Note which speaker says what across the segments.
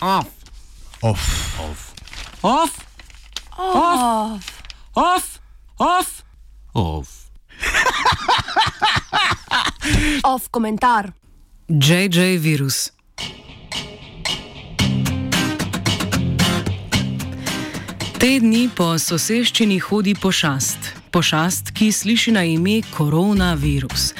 Speaker 1: Off.
Speaker 2: Off.
Speaker 1: Off.
Speaker 2: Off. Off. Off. Off. Off. Off.
Speaker 3: Off komentar.
Speaker 4: JJ virus. Te dni po soseščini hodi pošast. Pošast, ki sliši na ime koronavirus.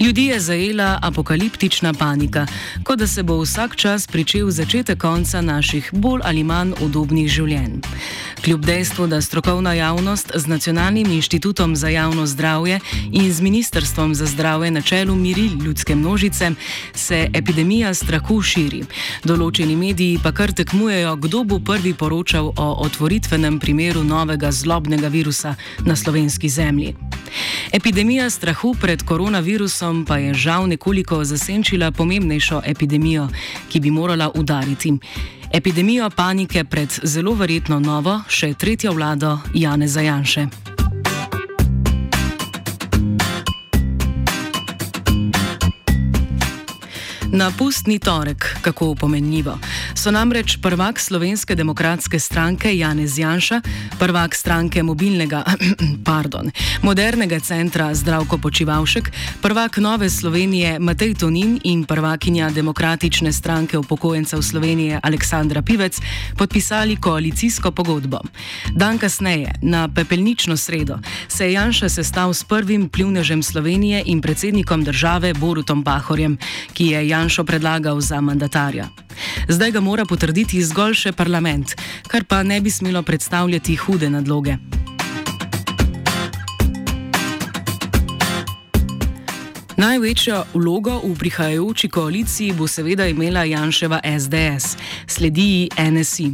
Speaker 4: Ljudi je zajela apokaliptična panika, kot da se bo vsak čas pričel začetek konca naših bolj ali manj udobnih življenj. Kljub dejstvu, da strokovna javnost z Nacionalnim inštitutom za javno zdravje in z Ministrstvom za zdravje na čelu miri ljudske množice, se epidemija strahu širi. Določeni mediji pa kar tekmujejo, kdo bo prvi poročal o otvoritvenem primeru novega zlobnega virusa na slovenski zemlji. Epidemija strahu pred koronavirusom pa je žal nekoliko zasenčila pomembnejšo epidemijo, ki bi morala udariti. Epidemijo panike pred zelo verjetno novo, še tretjo vlado Jane Zajanše. Na pustni torek, kako pomenljivo, so namreč prvak Slovenske demokratske stranke Janez Janša, prvak stranke mobilnega, pardon, modernega centra Zdravko Počivalšek, prvak Nove Slovenije Matej Tonin in prvakinja demokratične stranke upokojencev Slovenije Aleksandra Pivec podpisali koalicijsko pogodbo. Dan kasneje, na pepelnično sredo, se je Janša sestal s prvim plivnežem Slovenije in predsednikom države Borutom Pahorjem, ki je Janšo predlagal za mandatarja. Zdaj ga mora potrditi zgolj še parlament, kar pa ne bi smelo predstavljati hude nadloge. Največjo vlogo v prihajajoči koaliciji bo seveda imela Janševa SDS, sledi ji NSI.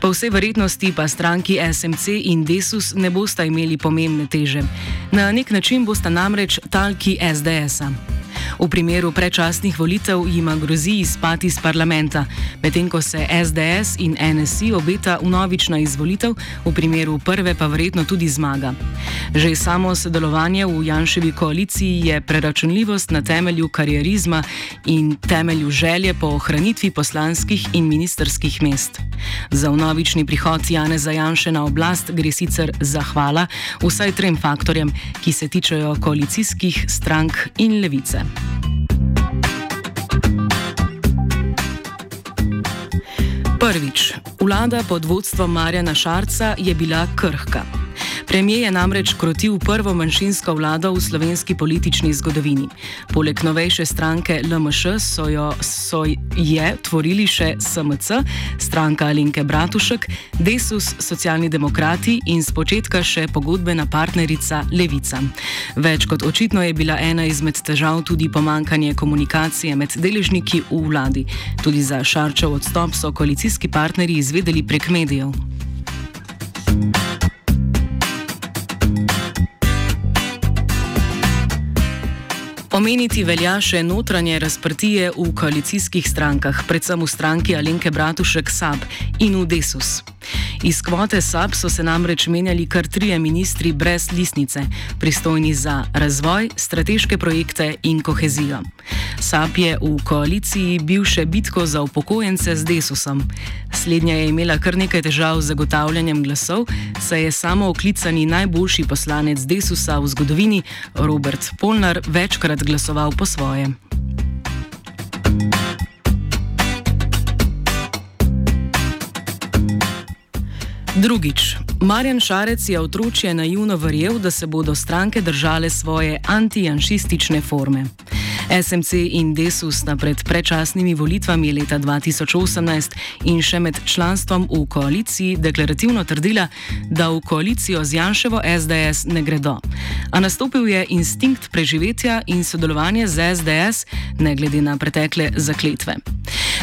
Speaker 4: Po vsej verjetnosti pa stranki SMC in Desus ne bosta imeli pomembne teže. Na nek način bosta namreč talki SDS-a. V primeru predčasnih volitev jima grozi izpad iz parlamenta, medtem ko se SDS in NSI obeta vnovična izvolitev, v primeru prve pa verjetno tudi zmaga. Že samo sodelovanje v Janševi koaliciji je preračunljivost na temelju karierizma in temelju želje po ohranitvi poslanskih in ministerskih mest. Za vnovični prihod Jane Zajanše na oblast gre sicer zahvala vsaj trem faktorjem, ki se tičejo koalicijskih strank in levice. Prvič, vlada pod vodstvom Marjana Šarca je bila krhka. Premijer je namreč krotil prvo manjšinsko vlado v slovenski politični zgodovini. Poleg novejše stranke LMŠ so jo so je tvorili še SMC, stranka Alinke Bratušek, Desus, socialni demokrati in spočetka še pogodbena partnerica Levica. Več kot očitno je bila ena izmed težav tudi pomankanje komunikacije med deležniki v vladi. Tudi za Šarčev odstop so koalicijski partnerji izvedeli prek medijev. Omeniti velja še notranje razprtije v koalicijskih strankah, predvsem v stranki Alenke Bratušek SAB in v Desus. Iz kvote SAB so se namreč menjali kar trije ministri brez listnice, pristojni za razvoj, strateške projekte in kohezijo. SAB je v koaliciji bil še bitko za upokojence z Desusom. Slednja je imela kar nekaj težav z zagotavljanjem glasov, saj je samo oklicani najboljši poslanec Desusa v zgodovini, Robert Polnar, večkrat glasoval po svojem. Drugič, Marjan Šarec je otročje naivno verjel, da se bodo stranke držale svoje antijanšistične forme. SMC in Desus sta pred predčasnimi volitvami leta 2018 in še med članstvom v koaliciji deklarativno trdila, da v koalicijo z Janševo SDS ne gredo. A nastopil je instinkt preživetja in sodelovanje z SDS, ne glede na pretekle zakletve.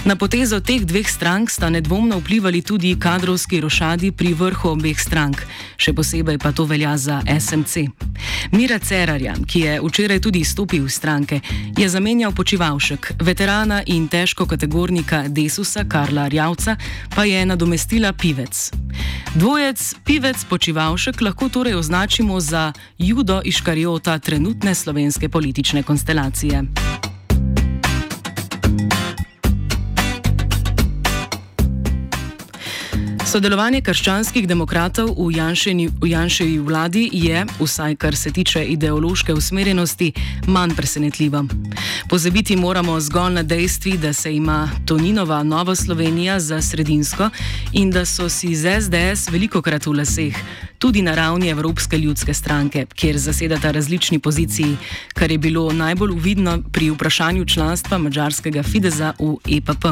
Speaker 4: Na potezo teh dveh strank sta nedvomno vplivali tudi kadrovski rošadi pri vrhu obeh strank, še posebej pa to velja za SMC. Mira Cerarja, ki je včeraj tudi stopil v stranke, je zamenjal počivalšek, veterana in težko kategornika Desusa Karla Rjavca, pa je nadomestila pivec. Dvojec pivec počivalšek lahko torej označimo za judo iškariota trenutne slovenske politične konstelacije. Sodelovanje krščanskih demokratov v, Janšeni, v Janševi vladi je, vsaj kar se tiče ideološke usmerjenosti, manj presenetljivo. Pozabiti moramo zgolj na dejstvi, da se ima Toninova Nova Slovenija za sredinsko in da so si z SDS veliko krat v laseh, tudi na ravni Evropske ljudske stranke, kjer zasedata različni poziciji, kar je bilo najbolj uvidno pri vprašanju članstva mađarskega Fideza v EPP.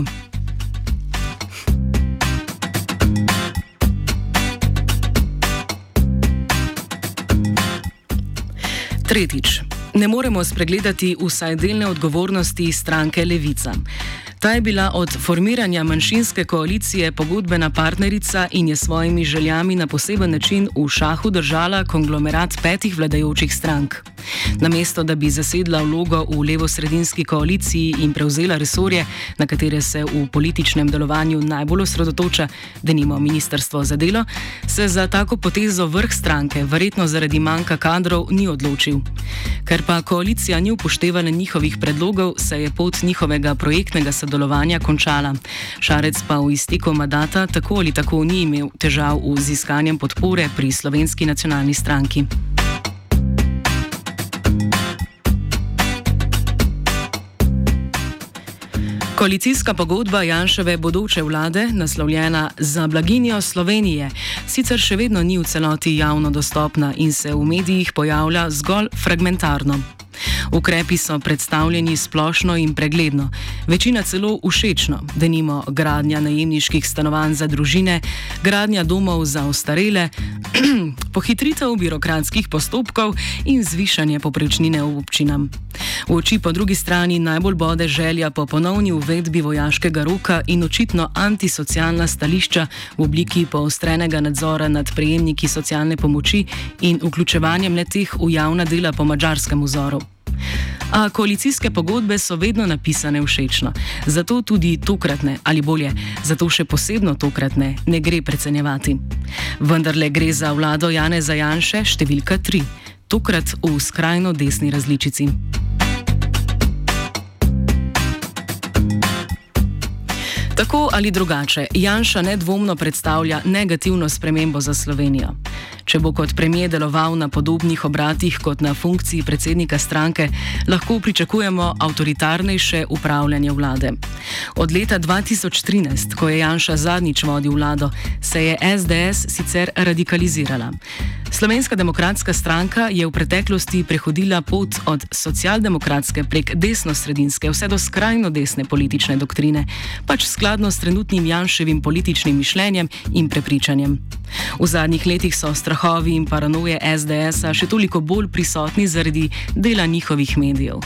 Speaker 4: Tretjič. Ne moremo spregledati vsaj delne odgovornosti stranke Levica. Ta je bila od formiranja manjšinske koalicije pogodbena partnerica in je svojimi željami na poseben način v šahu držala konglomerat petih vladajočih strank. Namesto da bi zasedla vlogo v levo-sredinski koaliciji in prevzela resorje, na katere se v političnem delovanju najbolj osredotoča, da nima ministrstvo za delo, se za tako potezo vrh stranke, verjetno zaradi manjka kadrov, ni odločil. Ker pa koalicija ni upoštevala njihovih predlogov, se je pot njihovega projektnega sodelovanja končala. Šarec pa v izteku mandata tako ali tako ni imel težav z iskanjem podpore pri slovenski nacionalni stranki. Koalicijska pogodba Janševe bodoče vlade, naslovljena za blaginjo Slovenije, sicer še vedno ni v celoti javno dostopna in se v medijih pojavlja zgolj fragmentarno. Ukrepi so predstavljeni splošno in pregledno, večina celo všečno, da nimo gradnja najemniških stanovanj za družine, gradnja domov za ostarele, pohitritev birokratskih postopkov in zvišanje poprečnine v občinam. V oči po drugi strani najbolj bode želja po ponovni uvedbi vojaškega roka in očitno antisocialna stališča v obliki poostrenega nadzora nad prejemniki socialne pomoči in vključevanjem letih v javna dela po mačarskem vzoru. A koalicijske pogodbe so vedno napisane všečno, zato tudi tokratne, ali bolje, zato še posebno tokratne, ne gre precenjevati. Vendar le gre za vlado Jane Zajanše številka 3, tokrat v skrajno desni različici. Tako ali drugače, Janša nedvomno predstavlja negativno spremembo za Slovenijo. Če bo kot premijer deloval na podobnih obratih kot na funkciji predsednika stranke, lahko pričakujemo avtoritarnejše upravljanje vlade. Od leta 2013, ko je Janša zadnjič vodil vlado, se je SDS sicer radikalizirala. Slovenska demokratska stranka je v preteklosti prehodila pot od socialdemokratske prek desno-sredinske vse do skrajno desne politične doktrine, pač skladno s trenutnim Janševim političnim mišljenjem in prepričanjem. V zadnjih letih so strahovi in paranoje SDS-a še toliko bolj prisotni zaradi dela njihovih medijev.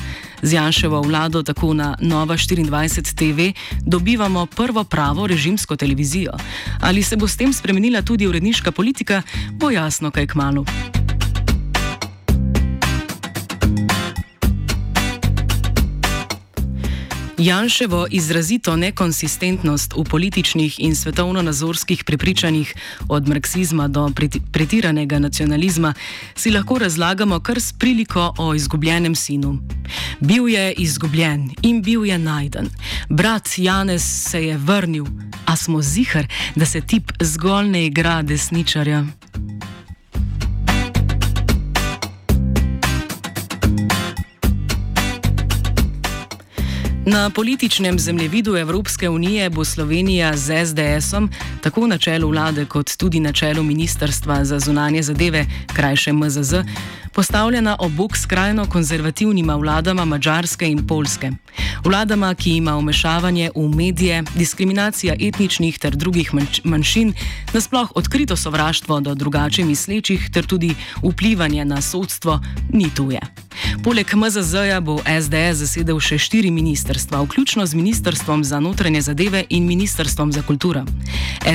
Speaker 4: Z Janševo vlado tako na Nova 24 TV dobivamo prvo pravo režimsko televizijo. Ali se bo s tem spremenila tudi uredniška politika, bo jasno kaj k malu. Janševo izrazito nekonsistentnost v političnih in svetovno-nazorskih prepričanjih, od marksizma do pretiranega nacionalizma, si lahko razlagamo kar s priliko o izgubljenem sinu. Bil je izgubljen in bil je najden. Brat Janez se je vrnil, a smo zihar, da se tip zgolj ne igra desničarja. Na političnem zemljevidu Evropske unije bo Slovenija z SDS-om, tako na čelu vlade, kot tudi na čelu Ministrstva za zunanje zadeve, krajše MZZ, postavljena ob bok skrajno konzervativnima vladama Mačarske in Polske. Vladama, ki ima umešavanje v medije, diskriminacija etničnih ter drugih manjšin, nasploh odkrito sovraštvo do drugače mislečih ter tudi vplivanje na sodstvo, ni tuje. Poleg MZZ-ja bo SDS zasedel še štiri ministrstva, vključno z Ministrstvom za notranje zadeve in Ministrstvom za kulturo.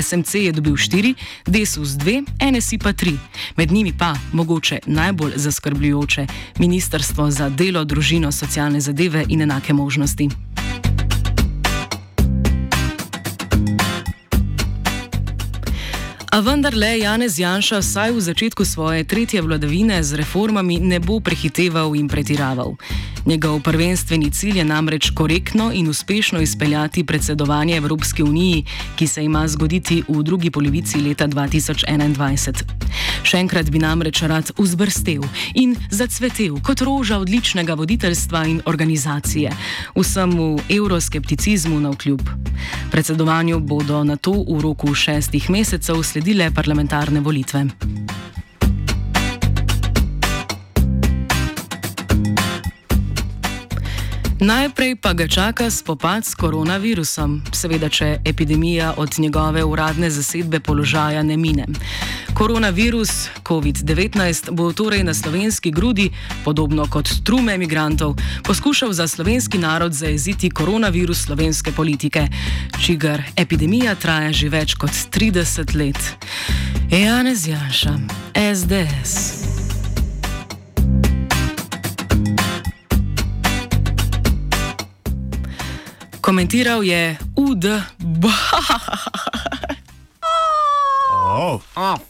Speaker 4: SMC je dobil štiri, Desus dve, NSI pa tri, med njimi pa, mogoče najbolj zaskrbljujoče, Ministrstvo za delo, družino, socialne zadeve in enake možnosti. A vendarle Janez Janša vsaj v začetku svoje tretje vladavine z reformami ne bo prehiteval in pretiraval. Njegov prvenstveni cilj je namreč korektno in uspešno izpeljati predsedovanje Evropske unije, ki se ima zgoditi v drugi polovici leta 2021. Še enkrat bi namreč rad vzbrstel in zacvetel kot roža odličnega voditeljstva in organizacije, vsemu euroskepticizmu na vkljub. Predsedovanju bodo na to v roku šestih mesecev sledile parlamentarne volitve. Najprej pa ga čaka spopad s koronavirusom, seveda, če epidemija od njegove uradne zasedbe položaja ne mine. Koronavirus COVID-19 bo torej na slovenski grudi, podobno kot trume imigrantov, poskušal za slovenski narod zaeziti koronavirus slovenske politike, čigar epidemija traja že več kot 30 let. Janez Janša, SDS. Komentiral je UD.
Speaker 2: Off.